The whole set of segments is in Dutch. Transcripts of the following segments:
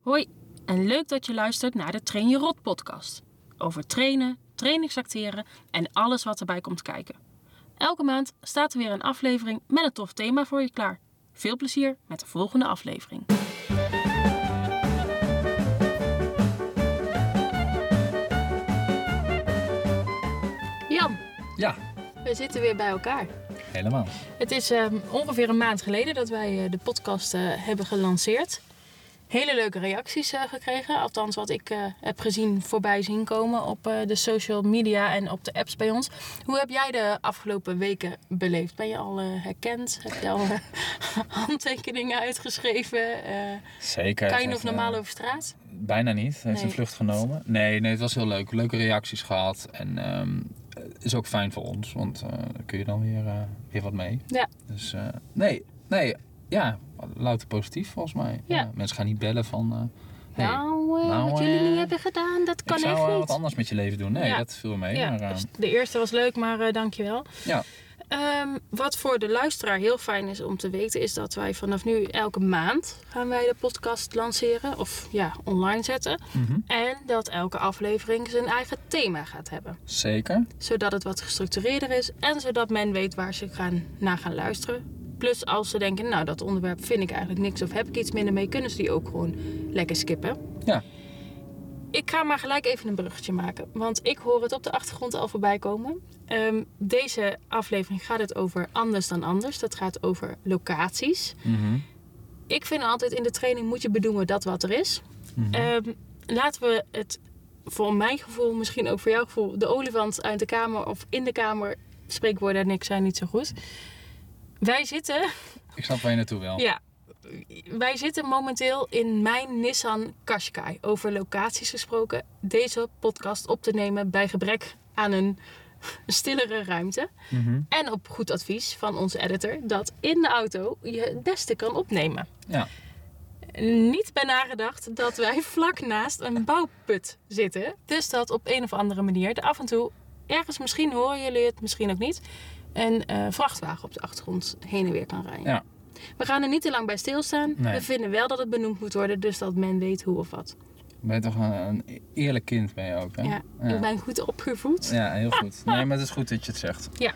Hoi en leuk dat je luistert naar de Train Je Rot podcast. Over trainen, trainingsacteren en alles wat erbij komt kijken. Elke maand staat er weer een aflevering met een tof thema voor je klaar. Veel plezier met de volgende aflevering. Jan, Ja, we zitten weer bij elkaar. helemaal. Het is ehm, ongeveer een maand geleden dat wij eh, de podcast eh, hebben gelanceerd. Hele leuke reacties eh, gekregen. Althans, wat ik eh, heb gezien voorbij zien komen op eh, de social media en op de apps bij ons. Hoe heb jij de afgelopen weken beleefd? Ben je al herkend? Heb je al handtekeningen uitgeschreven? Zeker. kan je nog heeft, normaal over straat? Bijna niet. Hij heeft Nee. een vlucht genomen. Nee, nee, het was heel leuk. Leuke reacties gehad. En ehm, is ook fijn voor ons, want daar kun je dan weer, weer wat mee. Ja. Dus nee, nee, ja, louter positief volgens mij. Ja. mensen gaan niet bellen van... eh, hey, nou, eh, nou, wat jullie eh, niet hebben gedaan, dat kan ik zou echt niet. wat anders met je leven doen. Nee, Ja. dat viel mee. Ja, maar, dus de eerste was leuk, maar dankjewel. ja. Ehm, wat voor de luisteraar heel fijn is om te weten, is dat wij vanaf nu elke maand gaan wij de podcast lanceren. Of ja, online zetten. Mhm. En dat elke aflevering zijn eigen thema gaat hebben. Zeker. Zodat het wat gestructureerder is en zodat men weet waar ze gaan, naar gaan luisteren. Plus als ze denken, nou dat onderwerp vind ik eigenlijk niks of heb ik iets minder mee, kunnen ze die ook gewoon lekker skippen. Ja. Ik ga maar gelijk even een bruggetje maken. Want ik hoor het op de achtergrond al voorbij komen. Ehm, deze aflevering gaat het over anders dan anders. Dat gaat over locaties. Mhm. Ik vind altijd in de training moet je bedoelen dat wat er is. Mhm. Ehm, laten we het voor mijn gevoel, misschien ook voor jouw gevoel, de olifant uit de kamer of in de kamer. Spreekwoorden en ik zijn niet zo goed. Wij zitten Ik snap waar je naartoe wil. ja, wij zitten momenteel in mijn Nissan Qashqai. Over locaties gesproken. Deze podcast op te nemen bij gebrek aan een stillere ruimte. Mhm. En op goed advies van onze editor dat in de auto je het beste kan opnemen. Ja. Niet bij nagedacht dat wij vlak naast een bouwput zitten. Dus dat op een of andere manier er af en toe, ergens misschien horen jullie het, misschien ook niet, een eh, vrachtwagen op de achtergrond heen en weer kan rijden. Ja. We gaan er niet te lang bij stilstaan. Nee. We vinden wel dat het benoemd moet worden, dus dat men weet hoe of wat. Ben je toch een, een eerlijk kind ben je ook, hè? Ja, ik ben goed opgevoed. Ja, heel goed. Nee, maar het is goed dat je het zegt. Ja.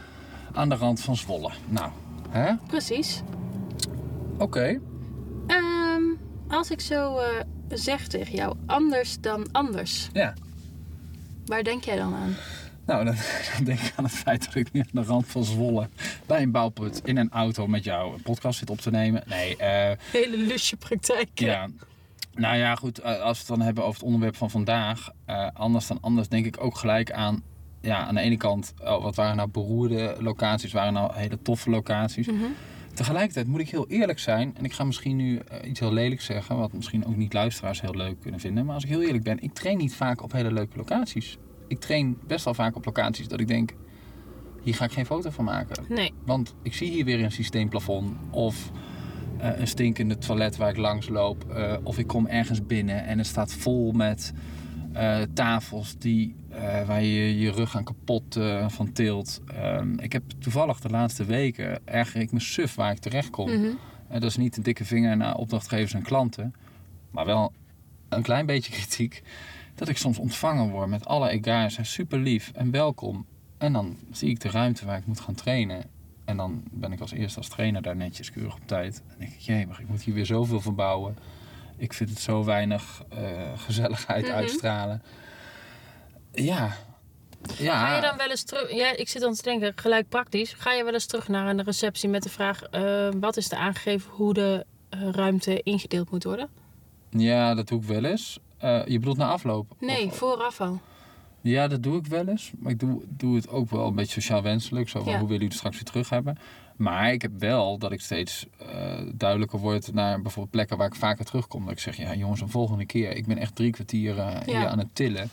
Aan de rand van Zwolle. Nou, hè? Precies. Oké. Ehm, als ik zo eh, zeg tegen jou, anders dan anders. Ja. Waar denk jij dan aan? Nou, dan, dan denk ik aan het feit dat ik nu aan de rand van Zwolle bij een bouwput in een auto met jou een podcast zit op te nemen. Nee, eh Hele lusje praktijk. ja. Nou ja, goed. eh, Als we het dan hebben over het onderwerp van vandaag. eh, anders dan anders denk ik ook gelijk aan... Ja, aan de ene kant, oh, wat waren nou beroerde locaties? Waren nou hele toffe locaties? Mhm. Tegelijkertijd moet ik heel eerlijk zijn, en ik ga misschien nu iets heel lelijks zeggen, wat misschien ook niet luisteraars heel leuk kunnen vinden. Maar als ik heel eerlijk ben, ik train niet vaak op hele leuke locaties. Ik train best wel vaak op locaties dat ik denk, hier ga ik geen foto van maken. Nee. Want ik zie hier weer een systeemplafond of eh, een stinkende toilet waar ik langs loop. eh, of ik kom ergens binnen en het staat vol met eh, tafels die, waar je je rug aan kapot van tilt. Ehm, ik heb toevallig de laatste weken erger ik me suf waar ik terecht kom. En dat is niet een dikke vinger naar opdrachtgevers en klanten. Maar wel een klein beetje kritiek. Dat ik soms ontvangen word met alle egaars. en Super lief en welkom. En dan zie ik de ruimte waar ik moet gaan trainen. En dan ben ik als eerste als trainer daar netjes keurig op tijd. En denk ik, jee, maar ik moet hier weer zoveel verbouwen. Ik vind het zo weinig eh, gezelligheid Mhm. uitstralen. Ja. Ja. Ga je dan wel eens terug? Ja, ik zit dan te denken, gelijk praktisch. Ga je wel eens terug naar een receptie met de vraag: eh, wat is er aangegeven hoe de eh, ruimte ingedeeld moet worden? Ja, dat doe ik wel eens. Eh, je bedoelt na afloop? Nee, Of- vooraf al. Ja, dat doe ik wel eens. Maar ik doe, doe het ook wel een beetje sociaal wenselijk. Zo van, Ja. hoe willen jullie het straks weer terug hebben? Maar ik heb wel dat ik steeds eh, duidelijker word naar bijvoorbeeld plekken waar ik vaker terugkom. Dat ik zeg, ja jongens, een volgende keer. Ik ben echt drie kwartier hier aan het tillen.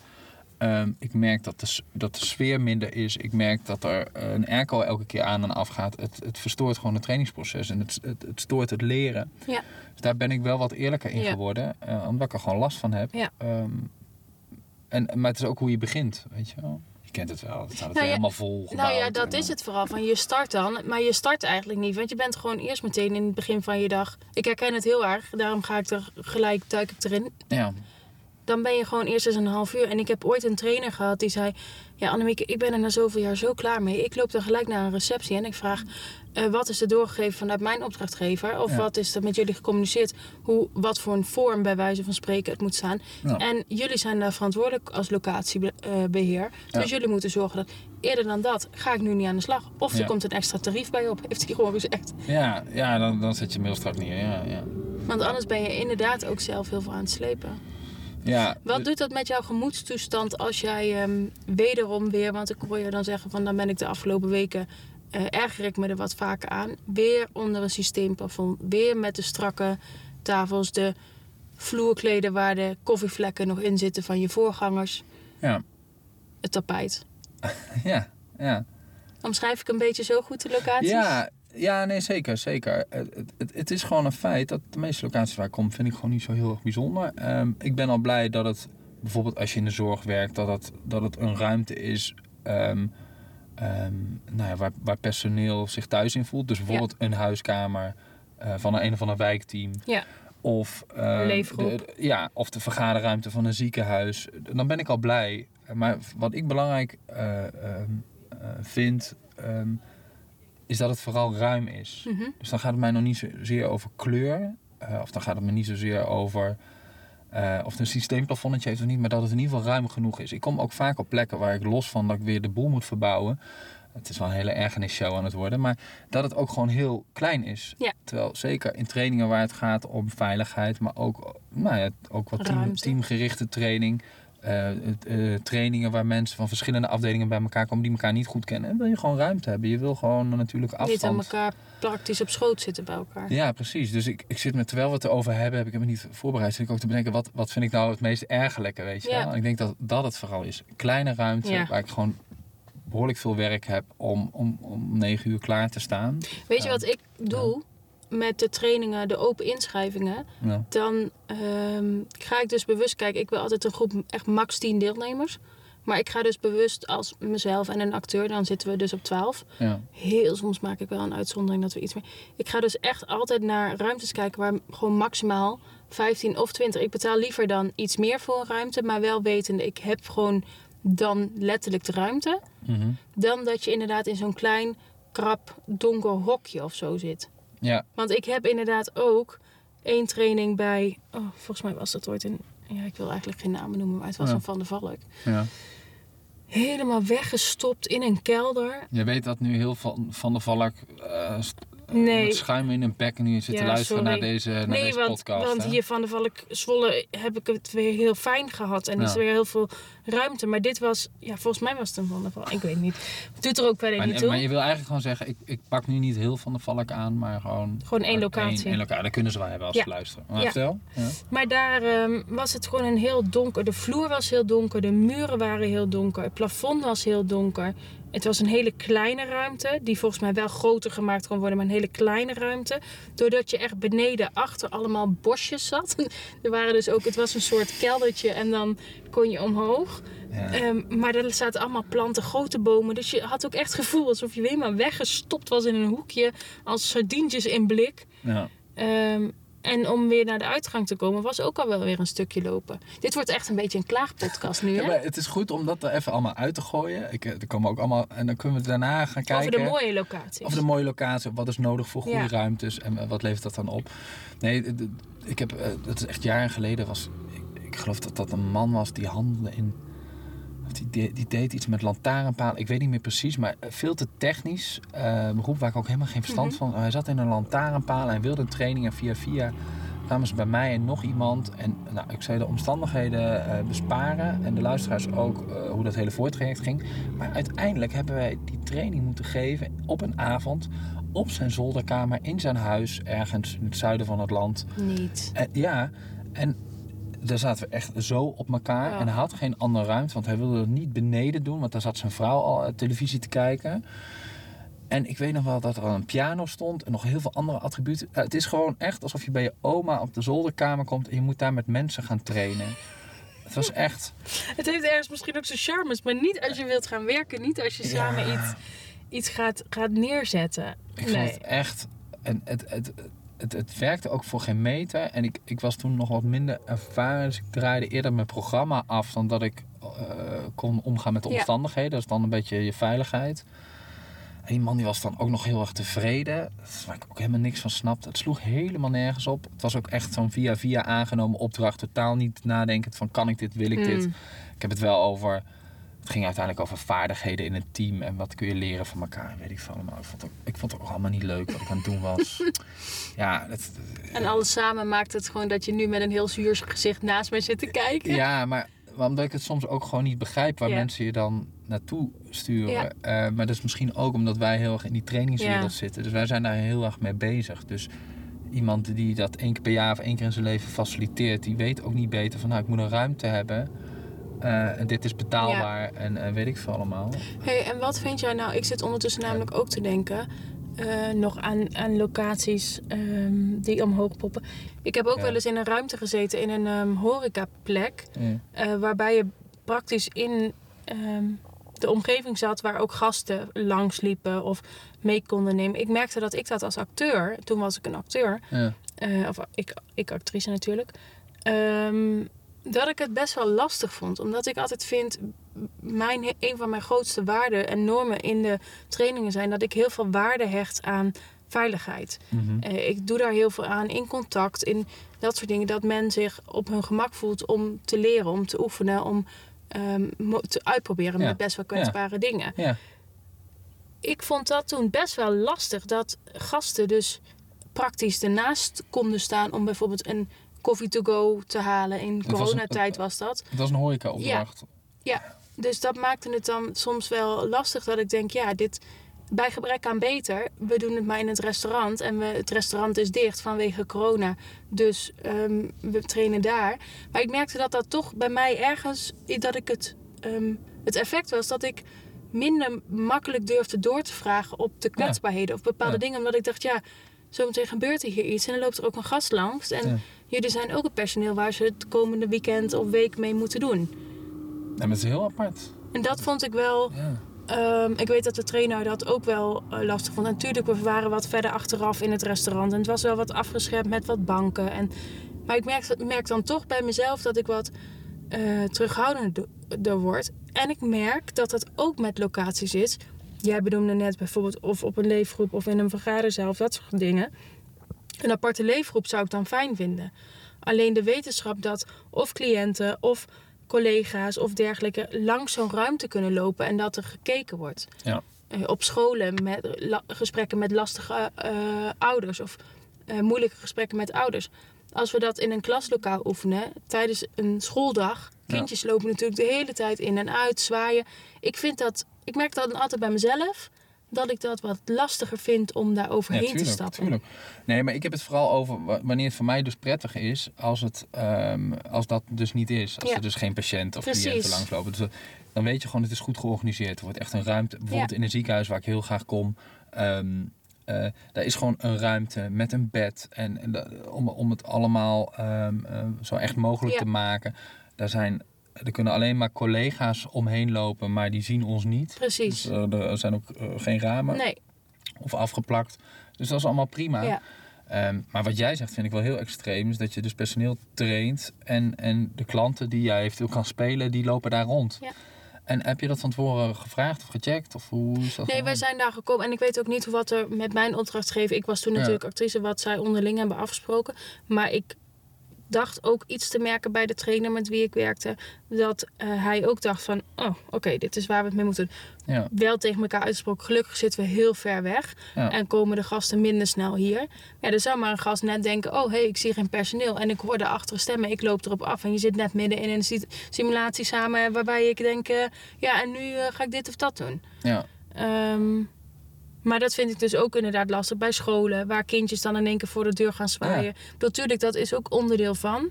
Ehm, ik merk dat de, dat de sfeer minder is. Ik merk dat er een airco elke keer aan en af gaat. Het, het verstoort gewoon het trainingsproces. En het, het, het stoort het leren. Ja. Dus daar ben ik wel wat eerlijker in Ja. geworden. eh, omdat ik er gewoon last van heb. Ja. Ehm, en, maar het is ook hoe je begint, weet je wel. Je kent het wel. Het staat Nou ja, helemaal vol Nou ja, dat is het vooral. Van je start dan, maar je start eigenlijk niet. Want je bent gewoon eerst meteen in het begin van je dag. Ik herken het heel erg, daarom ga ik er gelijk, duik ik erin. Ja, Dan ben je gewoon eerst eens een half uur. En ik heb ooit een trainer gehad die zei... Ja, Annemieke, ik ben er na zoveel jaar zo klaar mee. Ik loop dan gelijk naar een receptie en ik vraag... eh, wat is er doorgegeven vanuit mijn opdrachtgever? Of Ja. wat is er met jullie gecommuniceerd? Hoe, wat voor een vorm bij wijze van spreken het moet staan? Ja. En jullie zijn daar verantwoordelijk als locatiebeheer. Dus jullie moeten zorgen dat... Eerder dan dat ga ik nu niet aan de slag. Of er komt een extra tarief bij op, heeft hij gewoon gezegd. ja, ja dan, dan zet je mail strak neer. Ja, ja. Want anders ben je inderdaad ook zelf heel veel aan het slepen. Ja Wat doet dat met jouw gemoedstoestand als jij ehm, wederom weer, want ik hoor je dan zeggen van dan ben ik de afgelopen weken, eh erger ik me er wat vaker aan, weer onder een systeemplafond, weer met de strakke tafels, de vloerkleden waar de koffievlekken nog in zitten van je voorgangers, ja, het tapijt. ja, ja. Omschrijf ik een beetje zo goed de locaties? Ja, ja, nee, zeker, zeker. Het, het, het is gewoon een feit dat de meeste locaties waar ik kom, vind ik gewoon niet zo heel erg bijzonder. Ehm, ik ben al blij dat het, bijvoorbeeld als je in de zorg werkt, dat het, dat het een ruimte is ehm, ehm, nou ja, waar, waar personeel zich thuis in voelt. Dus bijvoorbeeld een huiskamer eh, van een, een of ander wijkteam. Ja. Of, leefgroep. de- ja, of de vergaderruimte van een ziekenhuis. Dan ben ik al blij. Maar wat ik belangrijk eh, eh, vind, is dat het vooral ruim is. Mhm. Dus dan gaat het mij nog niet zozeer over kleur. eh, of dan gaat het me niet zozeer over eh, of het een systeemplafonnetje heeft of niet. Maar dat het in ieder geval ruim genoeg is. Ik kom ook vaak op plekken waar ik los van dat ik weer de boel moet verbouwen. Het is wel een hele ergernisshow aan het worden. Maar dat het ook gewoon heel klein is. Ja. Terwijl zeker in trainingen waar het gaat om veiligheid. Maar ook, nou ja, ook wat team, teamgerichte training. Eh, eh, trainingen waar mensen van verschillende afdelingen bij elkaar komen die elkaar niet goed kennen. En wil je gewoon ruimte hebben. Je wil gewoon natuurlijk afstand. Niet aan elkaar praktisch op schoot zitten bij elkaar. Ja, precies. Dus ik, ik zit me, terwijl we het erover hebben, heb ik me niet voorbereid. Zit ik ook te bedenken, wat, wat vind ik nou het meest ergerlijke, weet je Ja. wel? En ik denk dat dat het vooral is. Kleine ruimte, Ja. waar ik gewoon behoorlijk veel werk heb om, om, om negen uur klaar te staan. Weet je Ja. wat ik doe met de trainingen, de open inschrijvingen? Ja. dan ehm, ga ik dus bewust kijken. Ik wil altijd een groep echt max 10 deelnemers. Maar ik ga dus bewust als mezelf en een acteur, dan zitten we dus op 12. Ja. Heel soms maak ik wel een uitzondering dat we iets meer. Ik ga dus echt altijd naar ruimtes kijken waar gewoon maximaal 15 of 20. Ik betaal liever dan iets meer voor een ruimte, maar wel wetende, ik heb gewoon dan letterlijk de ruimte. Mhm. Dan dat je inderdaad in zo'n klein, krap, donker hokje of zo zit. Ja. Want ik heb inderdaad ook één training bij. Oh, volgens mij was dat ooit een. Ja, ik wil eigenlijk geen namen noemen, maar het was Ja. een Van de Valk. ja. Helemaal weggestopt in een kelder. Je weet dat nu heel van, van de Valk st- Nee. met schuim in een bek nu zit te luisteren sorry. naar deze, naar nee, deze want, podcast. want hè? hier Van de Valk Zwolle heb ik het weer heel fijn gehad. En is er weer heel veel ruimte. Maar dit was, ja, volgens mij was het een Van de Valk. Ik weet niet. Het doet er ook verder maar, niet toe. maar je wil eigenlijk gewoon zeggen, ik, ik pak nu niet heel van de Valk aan, maar gewoon... Gewoon één locatie. Één, één locatie. Dat kunnen ze wel hebben als Ja. ze luisteren. Maar Ja. vertel. Ja. Maar daar ehm, was het gewoon een heel donker. De vloer was heel donker, de muren waren heel donker, het plafond was heel donker. Het was een hele kleine ruimte, die volgens mij wel groter gemaakt kon worden, maar een hele kleine ruimte. Doordat je echt beneden achter allemaal bosjes zat. er waren dus ook, het was een soort keldertje en dan kon je omhoog. Ja. Ehm, maar er zaten allemaal planten, grote bomen. Dus je had ook echt het gevoel alsof je weer maar weggestopt was in een hoekje als sardientjes in blik. Ja. Ehm, en om weer naar de uitgang te komen, was ook al wel weer een stukje lopen. Dit wordt echt een beetje een klaagpodcast nu, Ja, maar het is goed om dat er even allemaal uit te gooien. Ik, eh, er komen ook allemaal, en dan kunnen we daarna gaan kijken. Over de mooie locaties. Over de mooie locatie. Wat is nodig voor goede Ja. ruimtes en eh, wat levert dat dan op? Nee, ik heb, eh, dat is echt jaren geleden. Was, ik, geloof dat dat een man was die handelde in. of Die, de- die deed iets met lantaarnpalen. Ik weet niet meer precies, maar eh, veel te technisch. eh beroep waar ik ook helemaal geen verstand Mhm. van. Hij zat in een lantaarnpaal en wilde een training. En via via kwamen ze bij mij en nog iemand. En nou, ik zei de omstandigheden eh, besparen. En de luisteraars ook hoe dat hele voortraject ging. Maar uiteindelijk hebben wij die training moeten geven op een avond. Op zijn zolderkamer in zijn huis, ergens in het zuiden van het land. Niet. Ja, en daar zaten we echt zo op elkaar. Ja. En hij had geen andere ruimte, want hij wilde het niet beneden doen. Want daar zat zijn vrouw al eh, televisie te kijken. En ik weet nog wel dat er al een piano stond en nog heel veel andere attributen. Eh, het is gewoon echt alsof je bij je oma op de zolderkamer komt en je moet daar met mensen gaan trainen. Het was echt... Het heeft ergens misschien ook zijn charmes, maar niet als je wilt gaan werken. Niet als je samen iets, iets gaat, gaat neerzetten. Ik vond nee. het echt... En het, het, het, het werkte ook voor geen meter. En ik, ik was toen nog wat minder ervaren. Dus ik draaide eerder mijn programma af dan dat ik eh, kon omgaan met de omstandigheden. Dat is dan een beetje je veiligheid. En die man die was dan ook nog heel erg tevreden. Waar ik ook helemaal niks van snapte. Het sloeg helemaal nergens op. Het was ook echt zo'n via via aangenomen opdracht. Totaal niet nadenkend van kan ik dit, wil ik dit. Mm. Ik heb het wel over... Het ging uiteindelijk over vaardigheden in een team. En wat kun je leren van elkaar. Weet ik veel allemaal. Ik vond, het, ook- ik vond het ook allemaal niet leuk wat ik aan het doen was. ja, het, En alles samen maakt het gewoon dat je nu met een heel zuur gezicht naast mij zit te kijken. ja, maar omdat ik het soms ook gewoon niet begrijp waar Ja. mensen je dan naartoe sturen. Ja. Eh, maar dat is misschien ook omdat wij heel erg in die trainingswereld Ja. zitten. Dus wij zijn daar heel erg mee bezig. Dus iemand die dat één keer per jaar of één keer in zijn leven faciliteert, die weet ook niet beter van nou, ik moet een ruimte hebben. Eh, en dit is betaalbaar en eh, weet ik veel allemaal. Hey, en wat vind jij nou? Ik zit ondertussen namelijk ook te denken. eh, nog aan, aan locaties ehm, die omhoog poppen. Ik heb ook Ja. wel eens in een ruimte gezeten in een ehm, horecaplek. Waarbij je praktisch in ehm, de omgeving zat waar ook gasten langs liepen of mee konden nemen. Ik merkte dat ik dat als acteur, toen was ik een acteur, Ja. of ik, ik actrice natuurlijk, dat ik het best wel lastig vond. Omdat ik altijd vind, mijn, een van mijn grootste waarden en normen in de trainingen zijn dat ik heel veel waarde hecht aan veiligheid. Mhm. Eh, ik doe daar heel veel aan in contact, in dat soort dingen. Dat men zich op hun gemak voelt om te leren, om te oefenen, om ehm, te uitproberen Ja. met best wel kwetsbare dingen. Ja. Ik vond dat toen best wel lastig dat gasten dus praktisch ernaast konden staan om bijvoorbeeld een coffee to go te halen. In was een- coronatijd was dat. Het was een horeca-opdracht. Dus dat maakte het dan soms wel lastig dat ik denk, ja, dit bij gebrek aan beter. We doen het maar in het restaurant en we, het restaurant is dicht vanwege corona. Dus ehm, we trainen daar. Maar ik merkte dat dat toch bij mij ergens, dat ik het, ehm, het effect was dat ik minder makkelijk durfde door te vragen op de kwetsbaarheden of bepaalde Ja. dingen. Omdat ik dacht, ja, zometeen gebeurt er hier iets en dan loopt er ook een gast langs. En Ja. Jullie zijn ook het personeel waar ze het komende weekend of week mee moeten doen. Maar het is heel apart. En dat vond ik wel. Ja. ehm, ik weet dat de trainer dat ook wel eh, lastig vond. En natuurlijk, we waren wat verder achteraf in het restaurant. En het was wel wat afgeschermd met wat banken. En, maar ik merk, merk dan toch bij mezelf dat ik wat eh terughoudender word. En ik merk dat dat ook met locaties is. Jij benoemde net bijvoorbeeld of op een leefgroep of in een vergaderzaal of dat soort dingen. Een aparte leefgroep zou ik dan fijn vinden. Alleen de wetenschap dat of cliënten of collega's of dergelijke langs zo'n ruimte kunnen lopen en dat er gekeken wordt. Ja. Eh, op scholen met la- gesprekken met lastige eh, ouders of eh, moeilijke gesprekken met ouders. Als we dat in een klaslokaal oefenen tijdens een schooldag, Ja. kindjes lopen natuurlijk de hele tijd in en uit, zwaaien. Ik vind dat, ik merk dat altijd bij mezelf, dat ik dat wat lastiger vind om daar overheen tuurlijk, te stappen. tuurlijk. Nee, maar ik heb het vooral over wa- wanneer het voor mij dus prettig is als, het, ehm, als dat dus niet is. Als Ja. er dus geen patiënt of Precies. cliënten langslopen. Dus dat- dan weet je gewoon, het is goed georganiseerd. Er wordt echt een ruimte, bijvoorbeeld Ja. in een ziekenhuis waar ik heel graag kom. eh, daar is gewoon een ruimte met een bed. En, om, om het allemaal ehm, eh, zo echt mogelijk te maken. Daar, zijn, er kunnen alleen maar collega's omheen lopen, maar die zien ons niet. Precies. Dus, eh, er zijn ook eh, geen ramen Nee, of afgeplakt. Dus dat is allemaal prima. ja. Ehm, maar wat jij zegt vind ik wel heel extreem. Is dat je dus personeel traint. En, en de klanten die jij eventueel kan spelen, die lopen daar rond. Ja. En heb je dat van tevoren gevraagd of gecheckt? Of hoe is dat Nee, wij zijn daar gekomen. En ik weet ook niet hoe wat er met mijn opdrachtgever... Ik was toen Ja. natuurlijk actrice, wat zij onderling hebben afgesproken. Maar ik dacht ook iets te merken bij de trainer met wie ik werkte. Dat eh, hij ook dacht van, oh, oké, dit is waar we het mee moeten doen. Ja, Wel tegen elkaar uitgesproken, gelukkig zitten we heel ver weg. Ja. En komen de gasten minder snel hier. Ja, er zou maar een gast net denken, oh, hé, hey, ik zie geen personeel. En ik hoor de achter stemmen, ik loop erop af. En je zit net midden in een si- simulatie samen waarbij ik denk, eh, ja, en nu eh, ga ik dit of dat doen. ja. Ehm, maar dat vind ik dus ook inderdaad lastig bij scholen, waar kindjes dan in één keer voor de deur gaan zwaaien. Natuurlijk, dat is ook onderdeel van.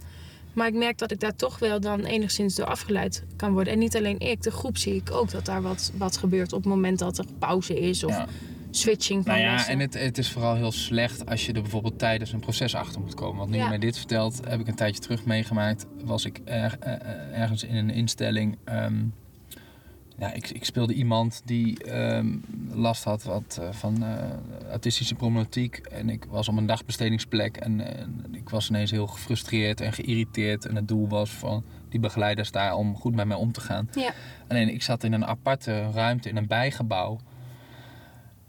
Maar ik merk dat ik daar toch wel dan enigszins door afgeleid kan worden. En niet alleen ik, de groep zie ik ook dat daar wat, wat gebeurt op het moment dat er pauze is. Of, ja. switching van Nou ja, lessen. en het, het is vooral heel slecht als je er bijvoorbeeld tijdens een proces achter moet komen. Want nu Ja. je mij dit vertelt, heb ik een tijdje terug meegemaakt. Was ik er, eh, eh, ergens in een instelling. ehm, ja, ik, ik speelde iemand die ehm, last had wat, eh, van eh, autistische problematiek. En ik was op een dagbestedingsplek. En, en ik was ineens heel gefrustreerd en geïrriteerd. En het doel was van die begeleiders daar om goed met mij om te gaan. Ja. Alleen ik zat in een aparte ruimte in een bijgebouw.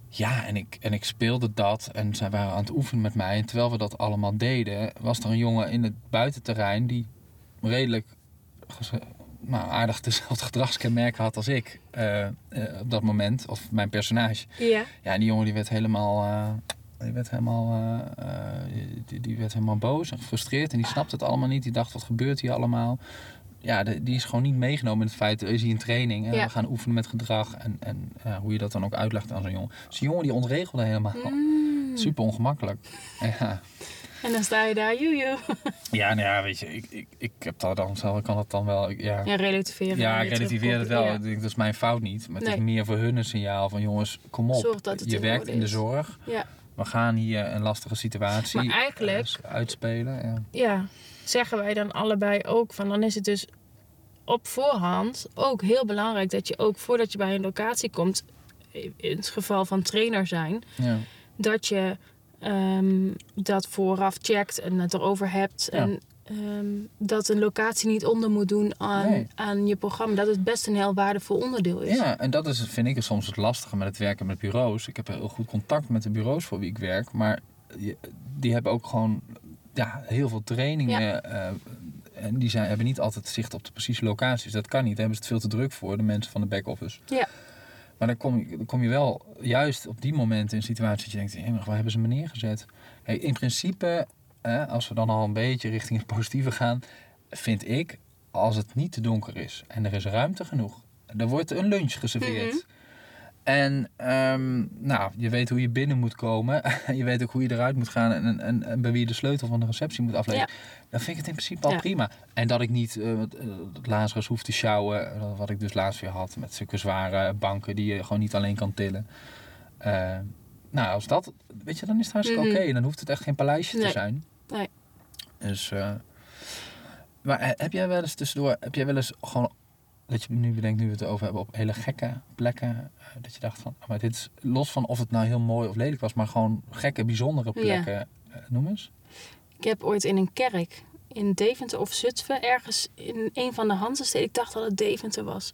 Ja, en ik, en ik speelde dat en zij waren aan het oefenen met mij. En terwijl we dat allemaal deden, was er een jongen in het buitenterrein die redelijk nou, aardig dezelfde gedragskenmerken had als ik eh, eh, op dat moment, of mijn personage. Ja. Ja, die jongen die werd helemaal, eh, die werd helemaal, die, die werd helemaal boos en gefrustreerd en die snapte het allemaal niet. Die dacht, wat gebeurt hier allemaal? Ja, de- die is gewoon niet meegenomen in het feit, is hier een training en Ja. we gaan oefenen met gedrag en, en hoe je dat dan ook uitlegt aan zo'n jongen. Dus die jongen die ontregelde helemaal. Mm. Super ongemakkelijk. Ja, En dan sta je daar, joejoe. ja, nou ja, weet je, ik, ik, ik heb dat dan zelf, ik kan dat dan wel, ik- ja. Ja, relativeren. Ja, ik relativeer het wel. Ik denk, dat is mijn fout niet. Maar het Nee. is meer voor hun een signaal van jongens, kom op. Je werkt in de zorg. Ja. We gaan hier een lastige situatie Maar eigenlijk- eh, uitspelen. Ja. ja, zeggen wij dan allebei ook van dan is het dus op voorhand ook heel belangrijk dat je ook voordat je bij een locatie komt, in het geval van trainer zijn, Ja. dat je ehm, dat vooraf checkt en het erover hebt. Ja. En ehm, dat een locatie niet onder moet doen aan, Nee. aan je programma. Dat het best een heel waardevol onderdeel is. ja, en dat is, vind ik soms het lastige met het werken met bureaus. Ik heb heel goed contact met de bureaus voor wie ik werk. Maar die hebben ook gewoon ja, heel veel trainingen. eh, en die zijn, hebben niet altijd zicht op de precieze locaties. Dat kan niet. Daar hebben ze het veel te druk voor, de mensen van de back-office. Ja. Maar dan kom, je, je wel juist op die momenten in een situatie dat je denkt, "Hemig, waar hebben ze me neergezet? In principe, als we dan al een beetje richting het positieve gaan, vind ik, als het niet te donker is en er is ruimte genoeg, er wordt een lunch geserveerd. Mhm. En ehm, nou, je weet hoe je binnen moet komen. je weet ook hoe je eruit moet gaan en, en, en bij wie je de sleutel van de receptie moet afleggen. Dan vind ik het in principe al Ja. prima. En dat ik niet het Lazarus hoef te sjouwen, eh, wat ik dus laatst weer had. Met zulke zware banken die je gewoon niet alleen kan tillen. Nou, als dat, weet je, dan is het hartstikke Mhm. oké. Dan hoeft het echt geen paleisje te zijn. Nee. Dus, maar heb jij wel eens tussendoor, heb jij wel eens gewoon, dat je nu bedenkt, nu we het over hebben, op hele gekke plekken, eh, dat je dacht van, maar dit is los van of het nou heel mooi of lelijk was, maar gewoon gekke, bijzondere plekken, eh, noem eens. Ik heb ooit in een kerk in Deventer of Zutphen, ergens in een van de Hansensteden, ik dacht dat het Deventer was.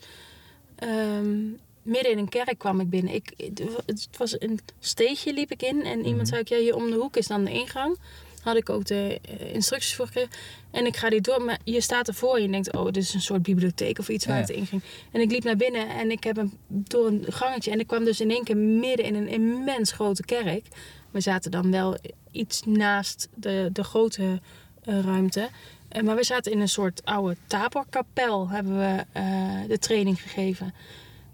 Ehm, midden in een kerk kwam ik binnen. Ik, het was een steegje liep ik in en Mhm. iemand zei, ik, ja, hier om de hoek is dan de ingang. Had ik ook de eh, instructies voor gekregen. En ik ga die door, maar je staat ervoor en je denkt, oh, dit is een soort bibliotheek of iets waar Ja. het inging. En ik liep naar binnen en ik heb hem door een gangetje en ik kwam dus in één keer midden in een immens grote kerk. We zaten dan wel iets naast de, de grote eh, ruimte. Eh, maar we zaten in een soort oude taborkapel, hebben we de training gegeven.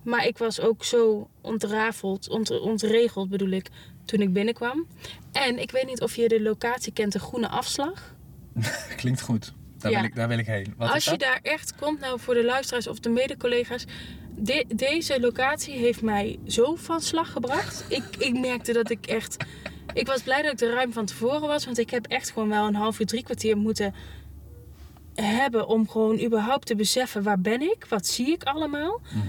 Maar ik was ook zo ontrafeld, ont, ontregeld bedoel ik, toen ik binnenkwam. En ik weet niet of je de locatie kent, de Groene Afslag. Klinkt goed. Daar, Ja. wil, ik, daar wil ik heen. Wat Als je daar echt komt, nou voor de luisteraars of de mede-collega's. de- deze locatie heeft mij zo van slag gebracht. ik, ik merkte dat ik echt... Ik was blij dat ik er ruim van tevoren was. Want ik heb echt gewoon wel een half uur, drie kwartier moeten hebben... om gewoon überhaupt te beseffen waar ben ik? Wat zie ik allemaal? Mhm.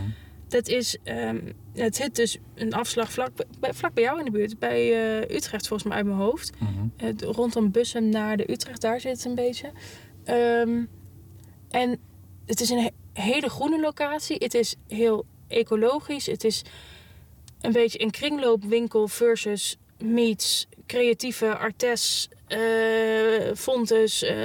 Dat is... ehm, het zit dus een afslag vlak, bij- vlak bij jou in de buurt. Bij eh, Utrecht volgens mij uit mijn hoofd. Mhm. Het, rondom Bussum naar de Utrecht, daar zit het een beetje. Ehm, en het is een he- hele groene locatie. Het is heel ecologisch. Het is een beetje een kringloopwinkel versus meets creatieve artes, eh fontes, eh,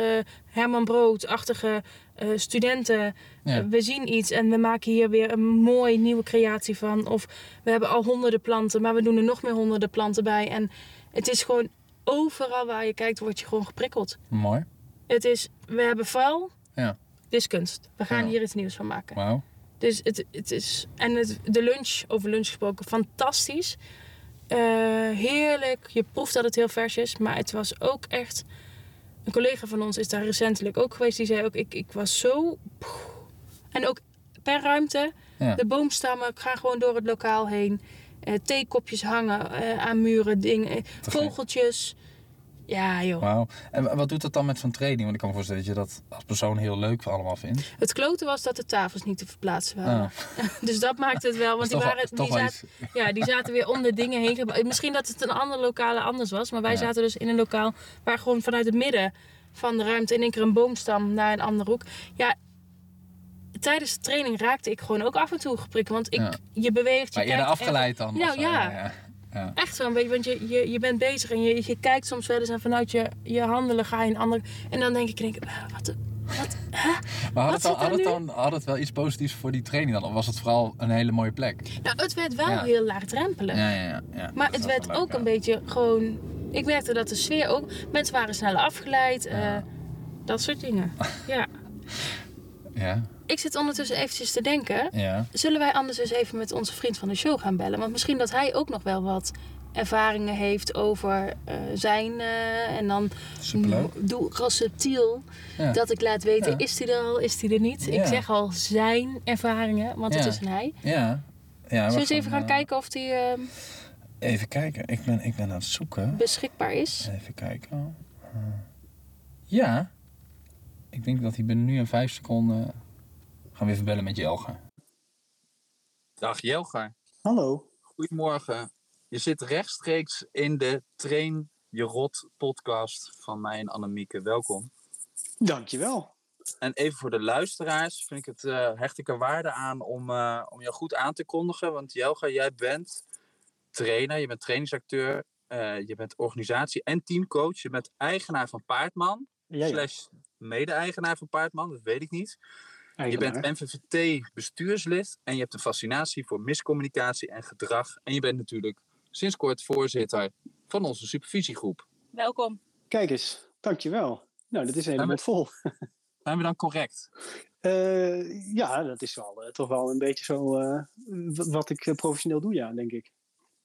Herman Brood-achtige eh, studenten. Ja. Eh, we zien iets en we maken hier weer een mooi nieuwe creatie van. Of we hebben al honderden planten, maar we doen er nog meer honderden planten bij. En het is gewoon overal waar je kijkt, word je gewoon geprikkeld. Mooi. Het is, we hebben vuil, Ja. dit is kunst. We gaan Ja. hier iets nieuws van maken. Wauw. Dus het, het is, en het, de lunch, over lunch gesproken, fantastisch. Eh, heerlijk. Je proeft dat het heel vers is, maar het was ook echt. Een collega van ons is daar recentelijk ook geweest. Die zei ook: Ik, ik was zo. En ook per ruimte. Ja. De boomstammen gaan gewoon door het lokaal heen. eh, theekopjes hangen eh, aan muren, dingen, vogeltjes. Ja, joh. Wauw. En wa- wat doet dat dan met zo'n training? Want ik kan me voorstellen dat je dat als persoon heel leuk allemaal vindt. Het klote was dat de tafels niet te verplaatsen waren. Ah, Dus dat maakte het wel, want die, waren, toch die, zaten, ja, die zaten weer om de dingen heen. Misschien dat het een ander lokale anders was, maar wij Ja. zaten dus in een lokaal waar gewoon vanuit het midden van de ruimte in één keer een boomstam naar een andere hoek. Ja, tijdens de training raakte ik gewoon ook af en toe geprikt, want ik, Ja. je beweegt. Je Maar eerder afgeleid dan? Zo? ja. ja. Ja. Echt zo een beetje, want je, je, je bent bezig en je, je kijkt soms wel eens en vanuit je, je handelen ga je een ander. En dan denk ik, denk, ik, wat, wat? Maar had Wat het, had, het dan, had het wel iets positiefs voor die training dan? Of was het vooral een hele mooie plek? Nou, het werd wel Ja. heel laagdrempelig. Ja, ja, ja. ja. Maar het werd leuk, ook ja. een beetje gewoon. Ik merkte dat de sfeer ook. Mensen waren sneller afgeleid. eh, dat soort dingen. Ja. Ja, Ik zit ondertussen eventjes te denken. ja. Zullen wij anders eens even met onze vriend van de show gaan bellen? Want misschien dat hij ook nog wel wat ervaringen heeft over eh, zijn. eh, en dan doe gewoon subtiel Ja. dat ik laat weten: Ja. is hij er al, is hij er niet? Ik zeg al zijn ervaringen, want het is een hij. Ja. ja Zullen we eens even gaan eh, kijken of die eh, Even kijken. Ik ben, ik ben aan het zoeken. beschikbaar is? Even kijken. Ja. Ik denk dat hij binnen nu en vijf seconden... Gaan we even bellen met Jelge. Dag Jelgar, Hallo. goedemorgen. Je zit rechtstreeks in de Train Je Rot podcast van mij en Annemieke. Welkom. Dankjewel. En even voor de luisteraars vind ik het, eh, hecht ik er waarde aan om, eh, om jou goed aan te kondigen. Want Jelga, jij bent trainer, je bent trainingsacteur, eh, je bent organisatie- en teamcoach. Je bent eigenaar van Paardman, Ja, ja. slash mede-eigenaar van Paardman, dat weet ik niet. Je bent MVVT-bestuurslid en je hebt een fascinatie voor miscommunicatie en gedrag. En je bent natuurlijk sinds kort voorzitter van onze supervisiegroep. Welkom. Kijk eens, dankjewel. Nou, dat is helemaal vol. Zijn we dan correct? Eh, ja, dat is wel, eh, toch wel een beetje zo eh, wat ik professioneel doe, ja, denk ik.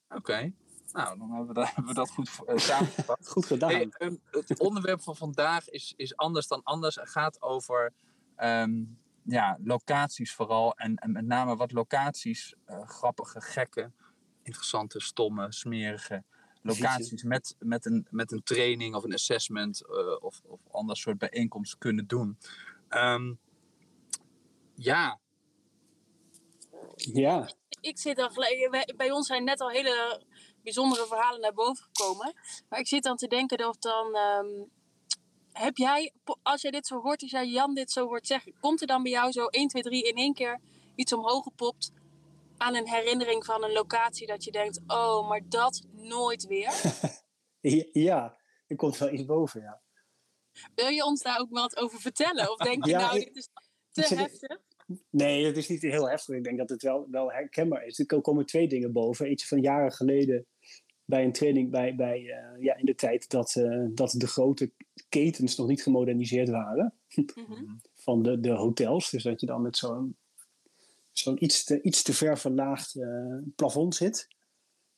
Oké. Nou, dan hebben we dat, hebben we dat goed uh, samengevat. Goed gedaan. Hey, ehm, het onderwerp van vandaag is, is anders dan anders. Het gaat over ehm, ja, locaties vooral. En, en met name wat locaties, eh, grappige, gekke, interessante, stomme, smerige locaties met, met, een, met een training of een assessment eh, of, of ander soort bijeenkomst kunnen doen. Ehm, ja, Ja, ik zit dan gelijk, wij- bij ons zijn net al hele bijzondere verhalen naar boven gekomen. Maar ik zit dan te denken of dan. ehm, heb jij, als jij dit zo hoort, als jij Jan dit zo hoort zeggen, komt er dan bij jou zo 1, 2, 3 in één keer iets omhoog gepopt aan een herinnering van een locatie dat je denkt: oh, maar dat nooit weer? ja, er komt wel iets boven, ja. Wil je ons daar ook wat over vertellen? Of denk je Ja, nou, dit is te heftig? Nee, het is niet heel heftig. Ik denk dat het wel, wel herkenbaar is. Er komen twee dingen boven. Eentje van jaren geleden bij een training bij, bij, eh, ja, in de tijd dat, eh, dat de grote ketens nog niet gemoderniseerd waren. Mhm. van de, de hotels. Dus dat je dan met zo'n zo'n iets te, iets te ver verlaagd eh, plafond zit.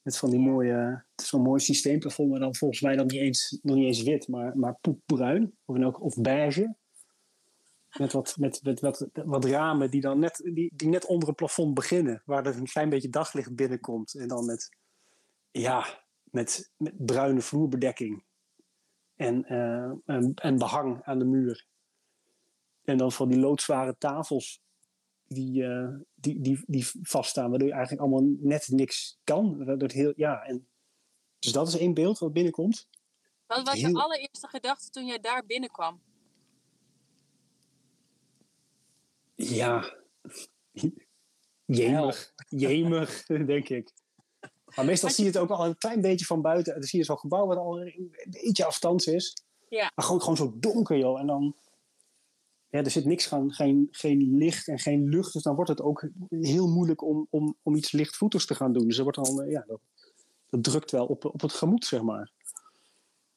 Met van die mooie, zo'n mooi systeemplafond, maar dan volgens mij dan niet eens, nog niet eens wit, maar, maar poepbruin of, in elk, of beige. Met, wat, met, met wat, wat ramen die dan net, die, die net onder het plafond beginnen, waar er een klein beetje daglicht binnenkomt. En dan met, ja, met, met bruine vloerbedekking en, eh, en, en behang aan de muur. En dan van die loodzware tafels die, eh, die, die, die vaststaan, waardoor je eigenlijk allemaal net niks kan. Waardoor het heel, ja, en, dus dat is één beeld wat binnenkomt. Wat was je allereerste gedachte toen jij daar binnenkwam? Ja, jemig, jemig, denk ik. Maar meestal zie je het ook al een klein beetje van buiten. Dan zie je zo'n gebouw wat al een beetje afstands is. Ja. Maar gewoon, gewoon zo donker, joh. En dan, ja, er zit niks aan, geen, geen licht en geen lucht. Dus dan wordt het ook heel moeilijk om, om, om iets lichtvoetigs te gaan doen. Dus er wordt dan, eh, ja, dat, dat drukt wel op, op het gemoed, zeg maar.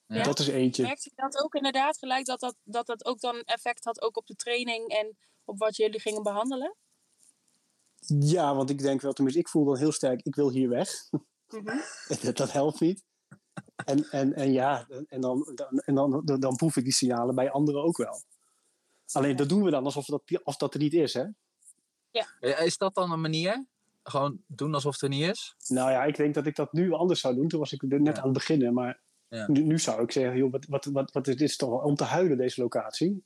Ja. Dat is eentje. Merkte je dat ook inderdaad gelijk dat dat, dat dat ook dan effect had ook op de training en op wat jullie gingen behandelen? Ja, want ik denk wel, tenminste, ik voel dan heel sterk, ik wil hier weg. dat, dat helpt niet. En, en, en ja, en, dan, dan, en dan, dan, dan proef ik die signalen bij anderen ook wel. Alleen dat doen we dan alsof dat, alsof dat er niet is, hè? Eh, is dat dan een manier? Gewoon doen alsof het er niet is? Nou ja, ik denk dat ik dat nu anders zou doen. Toen was ik net Ja. aan het beginnen. Maar Ja. nu, nu zou ik zeggen, joh, wat, wat, wat, wat is dit toch om te huilen, deze locatie.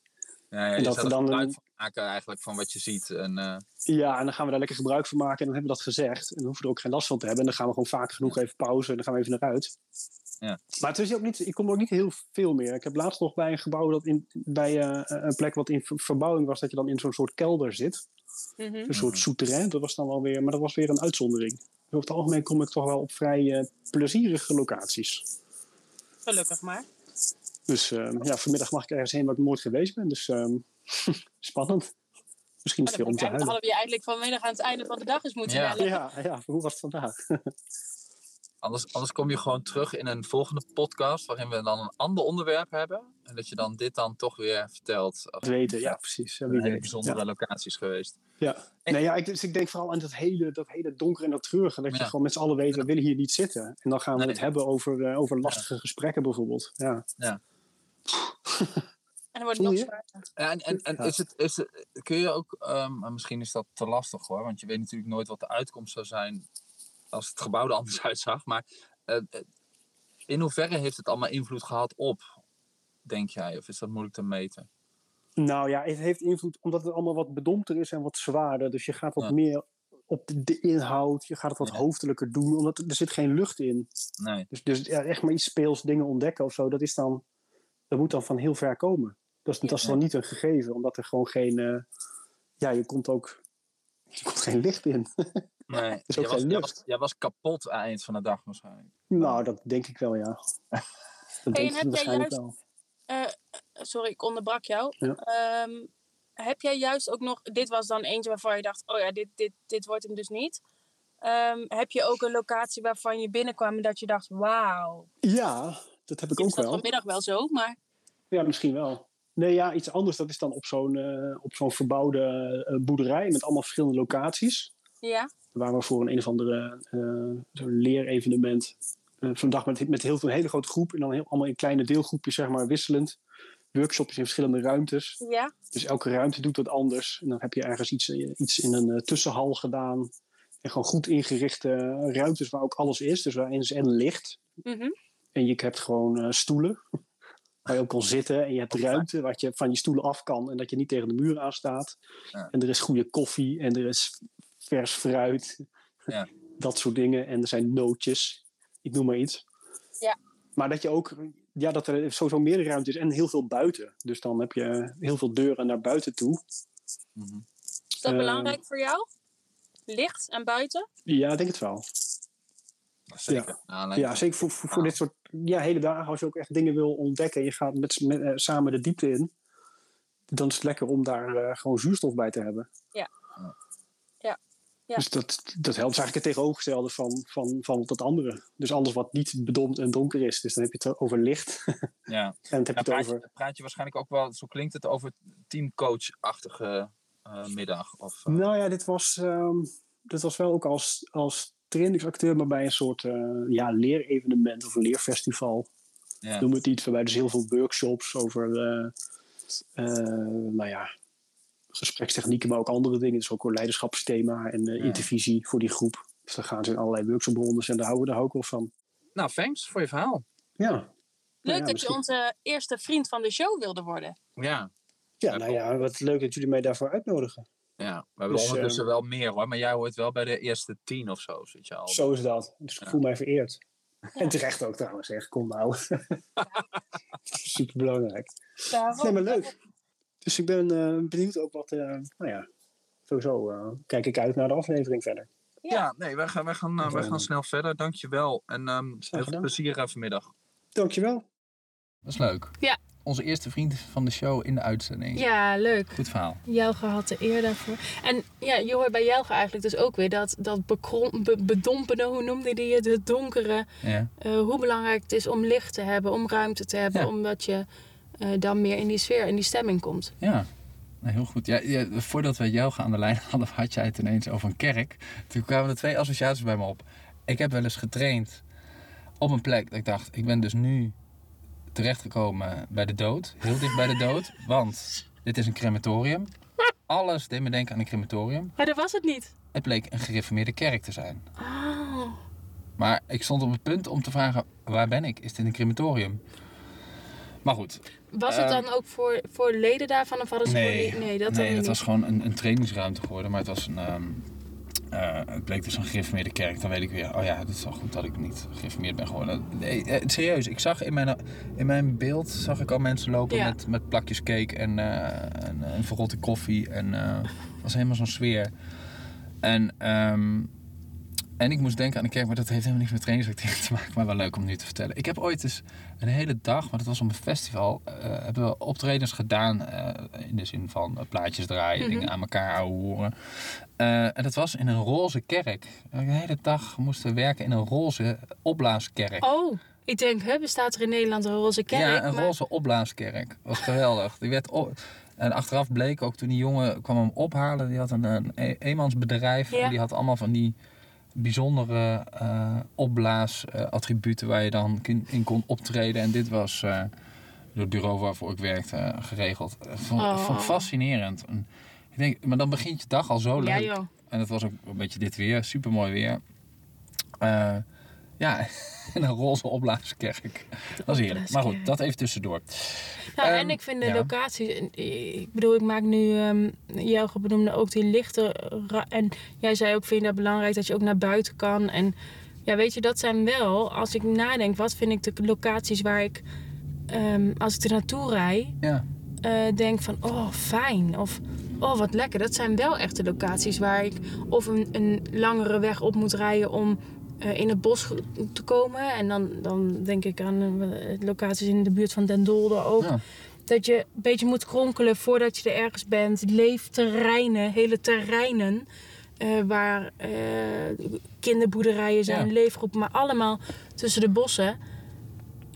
Ja, ja, En je dat we dan gebruik van maken eigenlijk van wat je ziet. En, eh, Ja, en dan gaan we daar lekker gebruik van maken. En dan hebben we dat gezegd. En dan hoeven we er ook geen last van te hebben. En dan gaan we gewoon vaak genoeg even pauze. En dan gaan we even naar uit. Ja. Maar het is ook niet, ik kom ook niet heel veel meer. Ik heb laatst nog bij een gebouw dat in, bij eh, een plek wat in ver- verbouwing was, dat je dan in zo'n soort kelder zit. Mhm. Een soort souterrain. Dat was dan wel weer, maar dat was weer een uitzondering. Dus over het algemeen kom ik toch wel op vrij eh, plezierige locaties. Gelukkig maar. Dus eh, ja, vanmiddag mag ik ergens heen waar ik nooit geweest ben. Dus ehm, spannend. Misschien is het weer om te dan huilen. hadden we je eigenlijk vanmiddag aan het einde van de dag eens moeten Ja. bellen. Ja, ja, hoe was het vandaag? anders, anders kom je gewoon terug in een volgende podcast waarin we dan een ander onderwerp hebben. En dat je dan dit dan toch weer vertelt. Het weten, ja, precies. Ja, wie weet. bijzondere Ja. locatie is geweest. Ja. Nee, ja, ik, dus ik denk vooral aan dat hele, dat hele donker en dat treurige. Dat je Ja. gewoon met z'n allen weet, we willen hier niet zitten. En dan gaan we Nee. het hebben over, eh, over lastige gesprekken bijvoorbeeld. Ja. En dan wordt het nog zwaarder. En, en, en is het, is het, kun je ook, ehm, misschien is dat te lastig hoor, want je weet natuurlijk nooit wat de uitkomst zou zijn als het gebouw er anders uitzag. Maar eh, eh, in hoeverre heeft het allemaal invloed gehad op, denk jij? Of is dat moeilijk te meten? Nou ja, het heeft invloed omdat het allemaal wat bedompter is en wat zwaarder. Dus je gaat wat Ja. meer op de, de inhoud. Je gaat het wat Ja. hoofdelijker doen, omdat er, er zit geen lucht in. Nee. Dus, dus ja, echt maar iets speels dingen ontdekken of zo, dat, is dan, dat moet dan van heel ver komen. Dat is, dat is dan niet een gegeven, omdat er gewoon geen... eh, ja, je komt ook... Je komt geen licht in. nee. is ook jij, was, jij, was, jij was kapot aan het eind van de dag waarschijnlijk. Nou, dat denk ik wel, ja. Dat denk en ik waarschijnlijk juist- wel. Eh, sorry, ik onderbrak jou. Ja. Ehm, heb jij juist ook nog, dit was dan eentje waarvan je dacht, oh ja, dit, dit, dit wordt hem dus niet. Ehm, heb je ook een locatie waarvan je binnenkwam en dat je dacht, wauw. Ja, dat heb ik Is ook dat wel. vanmiddag wel zo, maar Ja, misschien wel. Nee, ja, iets anders. Dat is dan op zo'n eh, op zo'n verbouwde eh, boerderij met allemaal verschillende locaties. ja. Waar we voor een een of andere zo'n leerevenement vandaag met, met heel veel een hele grote groep en dan heel, allemaal in kleine deelgroepjes, zeg maar, wisselend. Workshops in verschillende ruimtes. Ja, Dus elke ruimte doet wat anders. En dan heb je ergens iets, iets in een tussenhal gedaan. En gewoon goed ingerichte ruimtes waar ook alles is. Dus waarin is en licht. mhm. En je hebt gewoon eh, stoelen. Waar je ook kan zitten. En je hebt ruimte waar je van je stoelen af kan. En dat je niet tegen de muur aanstaat. Ja. En er is goede koffie. En er is vers fruit. Ja. Dat soort dingen. En er zijn nootjes. Ik noem maar iets. Ja. Maar dat je ook... Ja, dat er sowieso meer ruimte is. En heel veel buiten. Dus dan heb je heel veel deuren naar buiten toe. Mhm. is dat Eh, belangrijk voor jou? Licht en buiten? Ja, ik denk het wel. Zeker. Ja, Ja, zeker voor, voor, voor dit soort ja, hele dagen. Als je ook echt dingen wil ontdekken. En je gaat met, met, eh, samen de diepte in. Dan is het lekker om daar eh, gewoon zuurstof bij te hebben. Ja. Ja. Ja. Dus dat, dat helpt is eigenlijk het tegenovergestelde van, van, van dat andere. Dus alles wat niet bedompt en donker is. Dus dan heb je het over licht. Ja. en dan heb je het praat, over... je, praat je waarschijnlijk ook wel, zo klinkt het, over teamcoach-achtige eh, middag? Of, Nou ja, dit was, ehm, dit was wel ook als, als trainingsacteur, maar bij een soort eh, ja, leerevenement of een leerfestival. ja. Noem het iets, waarbij dus heel veel workshops over, eh, eh, nou ja, gesprekstechnieken, maar ook andere dingen. Dus ook een leiderschapsthema en eh Ja. intervisie voor die groep. Dus dan gaan ze in allerlei workshoprondes en daar houden daar hou ik wel van. Nou, thanks voor je verhaal. Ja. Leuk ja, dat je onze eerste vriend van de show wilde worden. Ja. Ja, Ja, nou ja, wat leuk dat jullie mij daarvoor uitnodigen. Ja, we hebben Dus, ondertussen eh, wel meer hoor, maar jij hoort wel bij de eerste tien of zo, zit je al. Zo is dat. Dus ik Ja. voel mij vereerd. En terecht ook trouwens, zeg. Kom nou. Super belangrijk. Daarom. Nee, maar leuk. Dus ik ben eh, benieuwd ook wat, eh, nou ja, sowieso eh, kijk ik uit naar de aflevering verder. Ja, nee, wij gaan, wij, gaan, wij Oké. gaan snel verder. Dankjewel. En ehm heel veel plezier eh, vanmiddag. Dankjewel. Dat is leuk. Ja. Onze eerste vriend van de show in de uitzending. Ja, leuk. Goed verhaal. Jelge had de eer daarvoor. En ja, je hoort bij Jelge eigenlijk dus ook weer dat, dat bekrom, be- bedompende, hoe noemde hij het, het donkere. Ja. eh, hoe belangrijk het is om licht te hebben, om ruimte te hebben, Ja. omdat je eh, dan meer in die sfeer, in die stemming komt. Ja. Nou, heel goed. Ja, ja, voordat we jou aan de lijn hadden, had jij het ineens over een kerk. Toen kwamen er twee associaties bij me op. Ik heb wel eens getraind op een plek dat ik dacht, ik ben dus nu terechtgekomen bij de dood. Heel dicht bij de dood. Want dit is een crematorium. Alles deed me denken aan een crematorium. Maar dat was het niet. het bleek een gereformeerde kerk te zijn. Oh. Maar ik stond op het punt om te vragen, waar ben ik? Is dit een crematorium? Maar goed, Was het Ehm, dan ook voor, voor leden daarvan of hadden ze nee, die- Nee, dat nee, niet. was gewoon een, een trainingsruimte geworden. Maar het was een... ehm, eh, het bleek dus een gereformeerde kerk. Dan weet ik weer, oh ja, het is wel goed dat ik niet gereformeerd ben geworden. Nee, eh, serieus, ik zag in mijn, in mijn beeld zag ik al mensen lopen Ja. met, met plakjes cake en, eh en, en verrotte koffie. En eh, het was helemaal zo'n sfeer. En, ehm, en ik moest denken aan de kerk, maar dat heeft helemaal niks met trainingsactiviteit te maken. Maar wel leuk om nu te vertellen. Ik heb ooit dus een hele dag, maar dat was op een festival, eh, hebben we optredens gedaan. eh, in de zin van eh, plaatjes draaien, Mhm. dingen aan elkaar horen. en dat was in een roze kerk. De hele dag moesten we werken in een roze opblaaskerk. Oh, ik denk, hè, bestaat er in Nederland een roze kerk? ja, een maar- roze opblaaskerk. was geweldig. Die werd. En achteraf bleek ook toen die jongen kwam hem ophalen. Die had een, een e- eenmansbedrijf. Ja. En die had allemaal van die bijzondere eh opblaasattributen waar je dan in, kon optreden. En dit was eh, door het bureau waarvoor ik werkte eh, geregeld. Eh, Vond, Oh. vond fascinerend. En ik denk, maar dan begint je dag al zo leuk. Ja. En het was ook een beetje dit weer, super mooi weer. Ja, en een roze opblaaskerk. Dat was heerlijk. Maar goed, dat even tussendoor. Nou, Ehm, en ik vind de ja. locatie, ik bedoel, ik maak nu, ehm jou benoemde ook die lichte, en jij zei ook, vind je dat belangrijk dat je ook naar buiten kan. En ja, weet je, dat zijn wel, als ik nadenk, wat vind ik de locaties waar ik, ehm, als ik er naartoe rij, Ja, eh, denk van, oh, fijn. Of, oh, wat lekker. Dat zijn wel echt de locaties waar ik of een, een langere weg op moet rijden om in het bos te komen. En dan, dan denk ik aan eh, locaties in de buurt van Den Dolder ook. ja. Dat je een beetje moet kronkelen voordat je er ergens bent. Leefterreinen, hele terreinen. eh, waar eh, kinderboerderijen zijn, Ja. leefgroepen, maar allemaal tussen de bossen.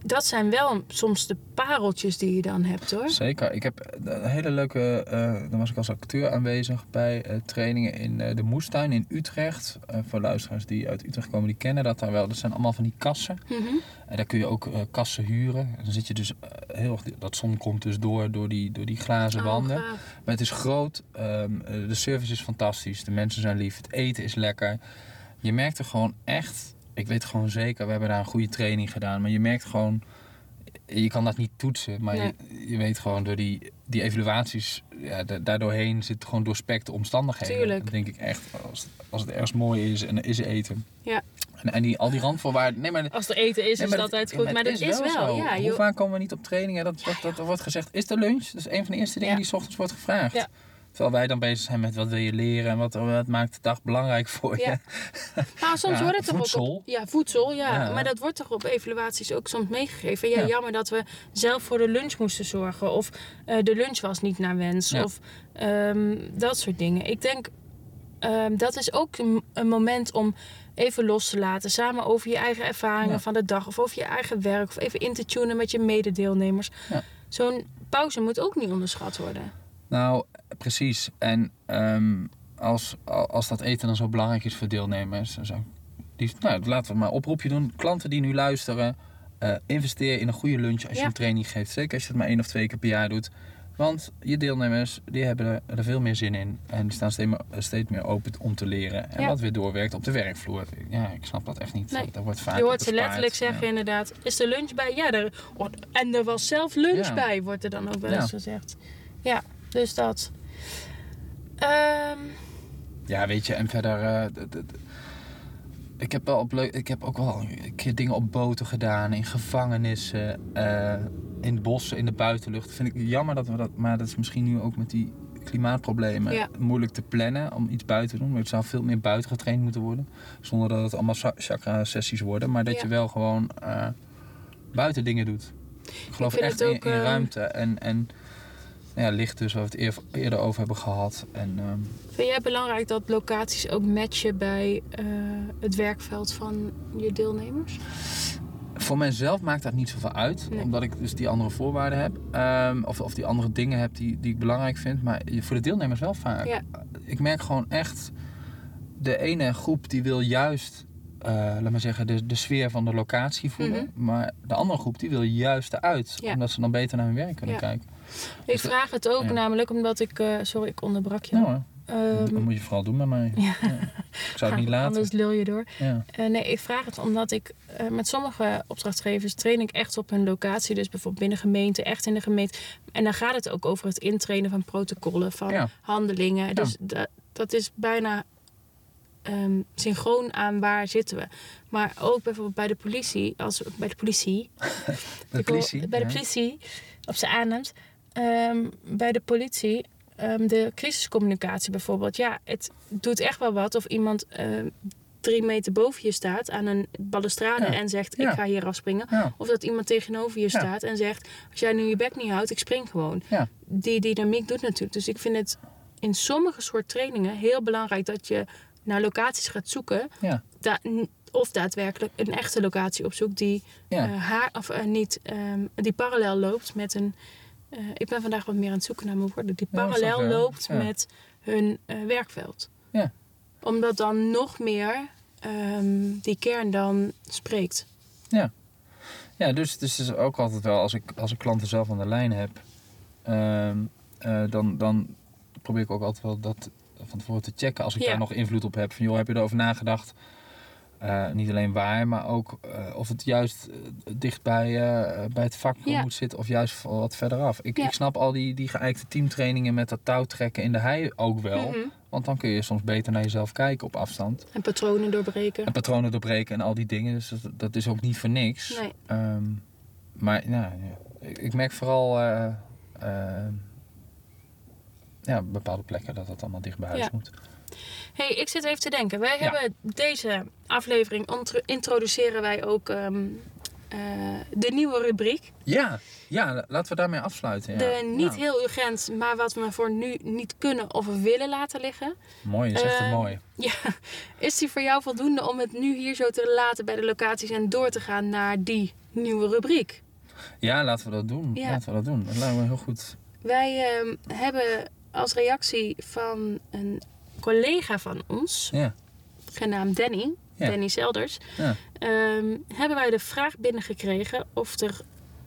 Dat zijn wel soms de pareltjes die je dan hebt hoor. zeker. Ik heb een hele leuke, eh dan was ik als acteur aanwezig bij eh, trainingen in eh, de Moestuin in Utrecht. Voor luisteraars die uit Utrecht komen, die kennen dat daar wel. Dat zijn allemaal van die kassen. Mhm. En daar kun je ook kassen huren. En dan zit je dus heel erg, dat zon komt dus door, door die, door die glazen Oh, wanden. Maar het is groot, ehm, eh, de service is fantastisch, de mensen zijn lief, het eten is lekker. Je merkt er gewoon echt, ik weet gewoon zeker, we hebben daar een goede training gedaan, maar je merkt gewoon, je kan dat niet toetsen, maar Nee. je, je weet gewoon door die, die evaluaties, ja, da- daardoorheen zit gewoon doorspekte omstandigheden. Tuurlijk. Dan denk ik echt, als, het- als het ergens mooi is en er is eten. Ja. En, en die, al die randvoorwaarden, nee maar... Als er eten is, Nee, is het dat- altijd ja, goed. Maar, dat is wel, zo. ja. Hoe joh. vaak komen we niet op trainingen? Dat, dat, dat, wordt gezegd, is de lunch? Dat is een van de eerste dingen die 's ochtends wordt gevraagd. Terwijl wij dan bezig zijn met wat wil je leren en wat, wat maakt de dag belangrijk voor je. Ja. Nou, soms Ja, wordt het toch ook op, ja, voedsel, ja. Maar dat wordt toch op evaluaties ook soms meegegeven. Ja, Ja. jammer dat we zelf voor de lunch moesten zorgen. Of eh, de lunch was niet naar wens. Of ehm, dat soort dingen. Ik denk, ehm, dat is ook een, een moment om even los te laten. Samen over je eigen ervaringen Ja. van de dag. Of over je eigen werk. Of even in te tunen met je mededeelnemers. Ja. Zo'n pauze moet ook niet onderschat worden. Nou, precies. En ehm, als, als dat eten dan zo belangrijk is voor deelnemers, dan zou die, nou, laten we maar een oproepje doen. Klanten die nu luisteren, eh, investeer in een goede lunch als je een training geeft. Zeker als je het maar één of twee keer per jaar doet. Want je deelnemers die hebben er, er veel meer zin in. En die staan steeds meer, steeds meer open om te leren. En Ja. wat weer doorwerkt op de werkvloer. Ja, ik snap dat echt niet. Nee. Daar wordt vaak Je hoort ze letterlijk zeggen Ja. inderdaad, is de lunch bij? Ja, er, en er was zelf lunch bij, wordt er dan ook wel eens gezegd. Ja, dus dat. Ehm, Ja, weet je, en verder. eh, ik, heb wel op ik heb ook wel een keer dingen op boten gedaan, in gevangenissen, eh, in bossen, in de buitenlucht. Vind ik jammer dat we dat. Maar dat is misschien nu ook met die klimaatproblemen Ja. moeilijk te plannen om iets buiten te doen. Maar het zou veel meer buiten getraind moeten worden. Zonder dat het allemaal chakra-sessies worden. Maar dat Ja. je wel gewoon eh, buiten dingen doet. Ik geloof echt in, in ruimte en. en nou ja, licht dus, waar we het eer- eerder over hebben gehad. En, ehm, vind jij belangrijk dat locaties ook matchen bij eh, het werkveld van je deelnemers? Voor mijzelf maakt dat niet zoveel uit, Nee. omdat ik dus die andere voorwaarden heb. Ehm, of, of die andere dingen heb die, die ik belangrijk vind. Maar voor de deelnemers wel vaak. Ja. Ik merk gewoon echt, de ene groep die wil juist, eh, laat maar zeggen, de, de sfeer van de locatie voelen. Maar de andere groep die wil juist eruit, Ja. omdat ze dan beter naar hun werk kunnen Ja. kijken. Ik Dus vraag het ook ja. namelijk omdat ik... eh, sorry, ik onderbrak je. Nou. Ehm, dat moet je vooral doen met mij. Ja. Ik zou het niet laten. Anders lul je door. Eh, nee, ik vraag het omdat ik eh, met sommige opdrachtgevers train ik echt op hun locatie. Dus bijvoorbeeld binnen gemeente, echt in de gemeente. En dan gaat het ook over het intrainen van protocollen, van handelingen. Dus dat, dat is bijna ehm, synchroon aan waar zitten we. Maar ook bijvoorbeeld bij de politie, als bij de politie. De Ik wil- politie. Bij de politie, op zijn. Ehm, bij de politie, ehm, de crisiscommunicatie bijvoorbeeld. Ja, het doet echt wel wat of iemand ehm, drie meter boven je staat aan een balustrade Ja. en zegt: Ja. Ik ga hier afspringen. Ja. Of dat iemand tegenover je staat en zegt: Als jij nu je bek niet houdt, ik spring gewoon. Die dynamiek doet natuurlijk. Dus ik vind het in sommige soort trainingen heel belangrijk dat je naar locaties gaat zoeken. Da- of daadwerkelijk een echte locatie opzoekt die eh, haar, of, eh, niet, die parallel loopt met een. Eh, ik ben vandaag wat meer aan het zoeken naar mijn woorden. Die Ja, parallel loopt Ja. met hun eh, werkveld. Ja. Omdat dan nog meer ehm, die kern dan spreekt. Ja, dus, dus het is ook altijd wel, als ik, als ik klanten zelf aan de lijn heb, ehm, eh, dan, dan probeer ik ook altijd wel dat van tevoren te checken. Als ik Ja. daar nog invloed op heb, van joh, heb je erover nagedacht? Eh, niet alleen waar, maar ook eh, of het juist eh, dicht bij, bij het vak Ja. moet zitten of juist wat verderaf. Ik, Ja. ik snap al die, die geëikte teamtrainingen met dat touwtrekken in de hei ook wel. Want dan kun je soms beter naar jezelf kijken op afstand. En patronen doorbreken. En patronen doorbreken en al die dingen. Dus dat, dat is ook niet voor niks. Nee. Ehm, maar nou, ja, ik, ik merk vooral ja, bepaalde plekken dat dat allemaal dicht bij huis Ja. moet. Hey, ik zit even te denken. Wij Ja. hebben deze aflevering introduceren wij ook ehm, eh, de nieuwe rubriek. Ja, ja, laten we daarmee afsluiten. Ja. De niet Ja. heel urgent, maar wat we voor nu niet kunnen of willen laten liggen. Mooi, is echt mooi. Ja, is die voor jou voldoende om het nu hier zo te laten bij de locaties en door te gaan naar die nieuwe rubriek? Ja, laten we dat doen. Ja. Laten we dat doen. Dat lijkt me heel goed. Wij ehm, hebben als reactie van een collega van ons, Ja, genaamd Danny, Ja. Danny Selders, ja. ehm, hebben wij de vraag binnengekregen of er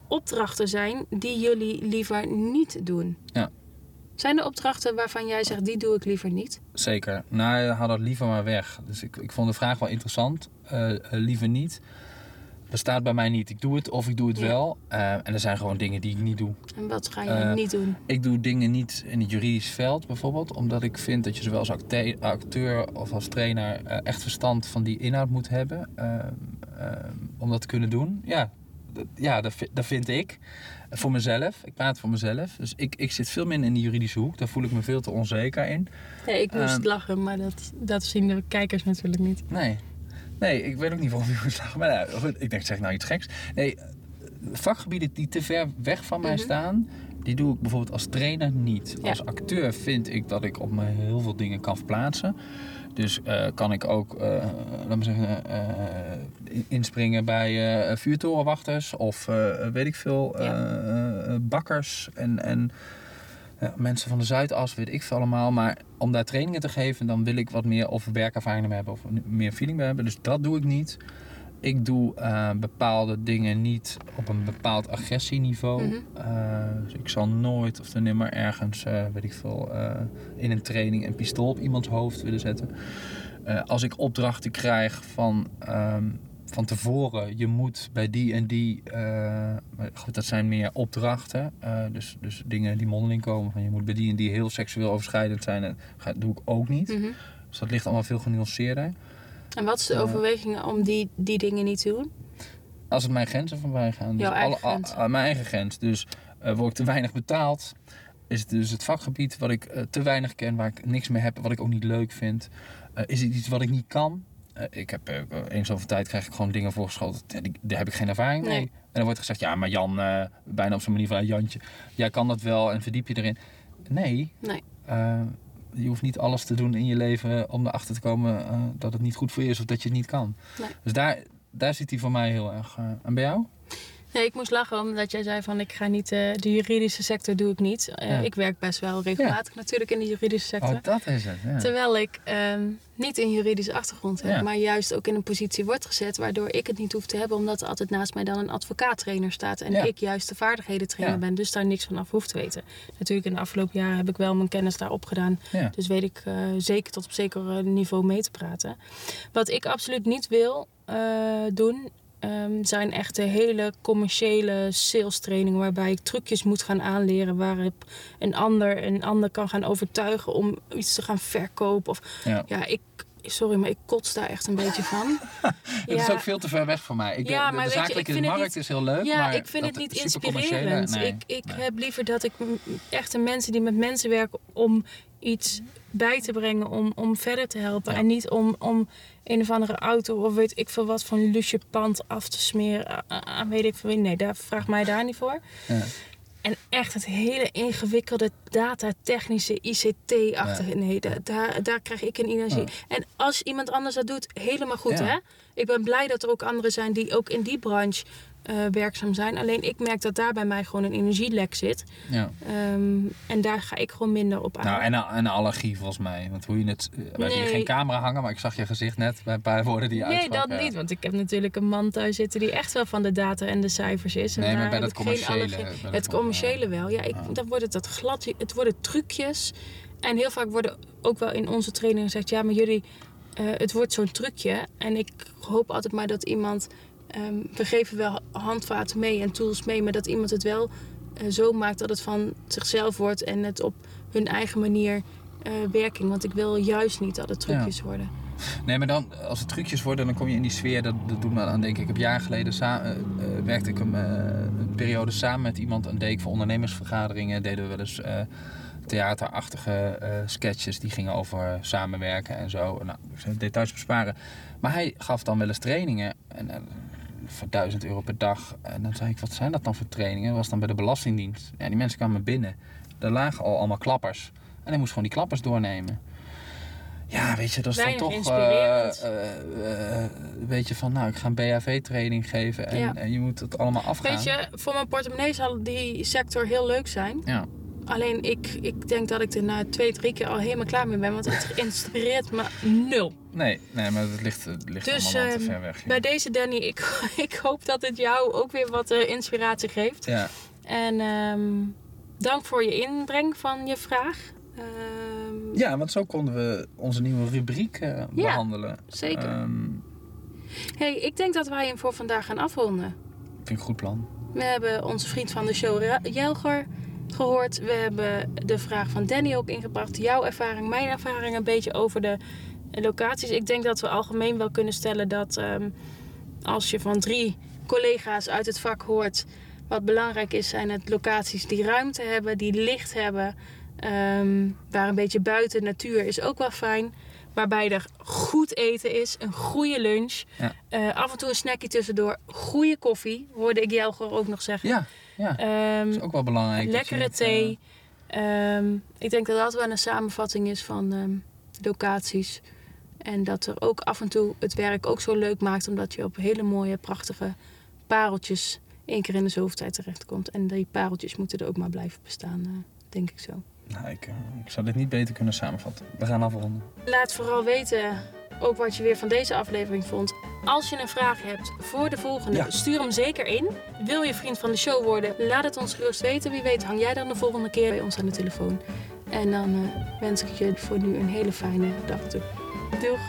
opdrachten zijn die jullie liever niet doen. Ja. Zijn er opdrachten waarvan jij zegt, die doe ik liever niet? zeker. Nou, haal dat liever maar weg. Dus ik, ik vond de vraag wel interessant. Eh, eh, liever niet. Bestaat bij mij niet. Ik doe het of ik doe het Ja. wel. Eh, en er zijn gewoon dingen die ik niet doe. En wat ga je Eh, niet doen? Ik doe dingen niet in het juridisch veld bijvoorbeeld, omdat ik vind dat je zowel als acte- acteur of als trainer eh, echt verstand van die inhoud moet hebben om dat te kunnen doen. Ja, dat, ja dat, dat vind ik. Voor mezelf, ik praat voor mezelf. Dus ik, ik zit veel minder in de juridische hoek, daar voel ik me veel te onzeker in. Nee, ik moest lachen, maar dat, dat zien de kijkers natuurlijk niet. Nee, nee ik weet ook niet waarom moet lachen. Maar nou, goed, ik denk, zeg nou iets geks. Nee, vakgebieden die te ver weg van mij Mhm. staan, die doe ik bijvoorbeeld als trainer niet. Ja. Als acteur vind ik dat ik op me heel veel dingen kan verplaatsen. Dus eh, kan ik ook, eh laat me zeggen, eh, in- inspringen bij eh, vuurtorenwachters of eh, weet ik veel, eh, eh, bakkers en, en ja, mensen van de Zuidas, weet ik veel allemaal. Maar om daar trainingen te geven, dan wil ik wat meer of werkervaring mee hebben of meer feeling mee hebben. Dus dat doe ik niet. Ik doe eh, bepaalde dingen niet op een bepaald agressieniveau. Eh, dus ik zal nooit of dan nimmer ergens, eh, weet ik veel, in een training een pistool op iemands hoofd willen zetten. Als ik opdrachten krijg van, ehm, van tevoren, je moet bij die en die, eh, goed, dat zijn meer opdrachten. eh, dus, dus dingen die mondeling komen van je moet bij die en die heel seksueel overschrijdend zijn. En dat doe ik ook niet. Mhm. Dus dat ligt allemaal veel genuanceerder. En wat is de Eh, overwegingen om die, die dingen niet te doen? Als het mijn grenzen voorbij gaan. Dus eigen alle- grens. a- a- mijn eigen grens. Dus word ik te weinig betaald. Is het dus het vakgebied wat ik te weinig ken, waar ik niks mee heb, wat ik ook niet leuk vind. Is het iets wat ik niet kan? Eh, ik heb eh, eens zoveel tijd krijg ik gewoon dingen voorgeschoten. Daar heb ik geen ervaring mee. Nee. En dan wordt gezegd, ja, maar Jan, eh, bijna op zijn manier van "Ja, Jantje, jij kan dat wel en verdiep je erin. Nee. Nee. Je hoeft niet alles te doen in je leven om erachter te komen dat het niet goed voor je is of dat je het niet kan. Nee. Dus daar, daar zit hij voor mij heel erg. en bij jou? Nee, ik moest lachen omdat jij zei van ik ga niet, eh, de juridische sector doe ik niet. Eh, Ja. Ik werk best wel regelmatig natuurlijk in de juridische sector. Oh, dat is het. Ja. Terwijl ik ehm, niet een juridische achtergrond heb, maar juist ook in een positie wordt gezet waardoor ik het niet hoef te hebben, omdat er altijd naast mij dan een advocaattrainer staat en ik juist de vaardigheden trainer ben, dus daar niks van af hoef te weten. Natuurlijk in de afgelopen jaren heb ik wel mijn kennis daar opgedaan, dus weet ik eh, zeker tot op zeker niveau mee te praten. Wat ik absoluut niet wil doen, ehm, zijn echt de hele commerciële sales trainingen waarbij ik trucjes moet gaan aanleren waarop een ander een ander kan gaan overtuigen om iets te gaan verkopen. Of Ja. ja, ik, sorry, maar ik kots daar echt een beetje van. Het is ook veel te ver weg voor mij. Ik, Ja, de, maar de je, ik zakelijke markt niet- is heel leuk, Ja, maar ik vind dat het niet inspirerend. nee, ik ik nee. heb liever dat ik echte mensen die met mensen werken om iets bij te brengen, om, om verder te helpen. Ja. En niet om, om een of andere auto of weet ik veel wat van lusje pand af te smeren a- a- aan weet ik veel wie. Nee, daar vraag mij daar niet voor. Ja. En echt het hele ingewikkelde datatechnische ICT-achtige. Nee, da- daar, daar krijg ik een energie. En als iemand anders dat doet, helemaal goed hè. Ik ben blij dat er ook anderen zijn die ook in die branche eh, werkzaam zijn. Alleen ik merk dat daar bij mij gewoon een energielek zit. Ja. Ehm, en daar ga ik gewoon minder op aan. Nou, en, een- en een allergie volgens mij. Want hoe je het... eh, hebben hier Nee. geen camera hangen, maar ik zag je gezicht net bij een paar woorden die je Nee, dat ja. niet. Want ik heb natuurlijk een man thuis zitten die echt wel van de data en de cijfers is. En Nee, maar bij dat commerciële, allergie- bij dat Het commerciële wel. Ja, ik, Ja. dan wordt het dat glad. Het worden trucjes. En heel vaak worden ook wel in onze training gezegd... Ja, maar jullie... eh, het wordt zo'n trucje. En ik hoop altijd maar dat iemand... ehm, we geven wel handvaten mee en tools mee... maar dat iemand het wel eh, zo maakt dat het van zichzelf wordt... en het op hun eigen manier eh, werking. Want ik wil juist niet dat het trucjes worden. Nee, maar dan, als het trucjes worden, dan kom je in die sfeer. Dat, dat doet me aan denken. Ik heb jaren geleden eh, werkte ik een, een periode samen met iemand. En deed ik voor ondernemersvergaderingen. Deden we wel eens theaterachtige sketches. Die gingen over samenwerken en zo. Nou, details besparen. Maar hij gaf dan wel eens trainingen. En, voor 1000 euro per dag. En dan zei ik, wat zijn dat dan voor trainingen? Dat was dan bij de Belastingdienst. Ja, die mensen kwamen binnen. Er lagen al allemaal klappers. En hij moest gewoon die klappers doornemen. Ja, weet je, dat is Weinig dan toch weet je van, nou, ik ga een BHV-training geven en, Ja. en je moet het allemaal afgaan. Weet je, voor mijn portemonnee zal die sector heel leuk zijn. Ja, Alleen ik, ik denk dat ik er na twee, drie keer al helemaal klaar mee ben. Want het inspireert me nul. nee, nee, maar het ligt, het ligt Dus allemaal te ehm, ver weg. ja. bij deze Danny, ik, ik hoop dat het jou ook weer wat eh, inspiratie geeft. Ja, En ehm, dank voor je inbreng van je vraag. Ehm, ja, want zo konden we onze nieuwe rubriek eh, behandelen. zeker. Ehm, hey, ik denk dat wij hem voor vandaag gaan afronden. vind ik een goed plan. We hebben onze vriend van de show Jelger gehoord. We hebben de vraag van Danny ook ingebracht. Jouw ervaring, mijn ervaring een beetje over de locaties. Ik denk dat we algemeen wel kunnen stellen dat ehm, als je van drie collega's uit het vak hoort... wat belangrijk is, zijn het locaties die ruimte hebben, die licht hebben... ehm, waar een beetje buiten natuur is ook wel fijn. Waarbij er goed eten is, een goede lunch. Ja. eh, af en toe een snackje tussendoor. Goede koffie, hoorde ik Jelger ook nog zeggen. Ja, ja. Ehm, Dat is ook wel belangrijk. dat lekkere eh, thee. Ehm, ik denk dat dat wel een samenvatting is van ehm, locaties. En dat er ook af en toe het werk ook zo leuk maakt. Omdat je op hele mooie, prachtige pareltjes één keer in de zoveel tijd terechtkomt. En die pareltjes moeten er ook maar blijven bestaan, eh, denk ik zo. nou, ik, eh, ik zou dit niet beter kunnen samenvatten. We gaan afronden. Laat vooral weten ook wat je weer van deze aflevering vond. Als je een vraag hebt voor de volgende, Ja. stuur hem zeker in. Wil je vriend van de show worden? Laat het ons gerust weten. Wie weet hang jij dan de volgende keer bij ons aan de telefoon. En dan eh, wens ik je voor nu een hele fijne dag toe. Doeg!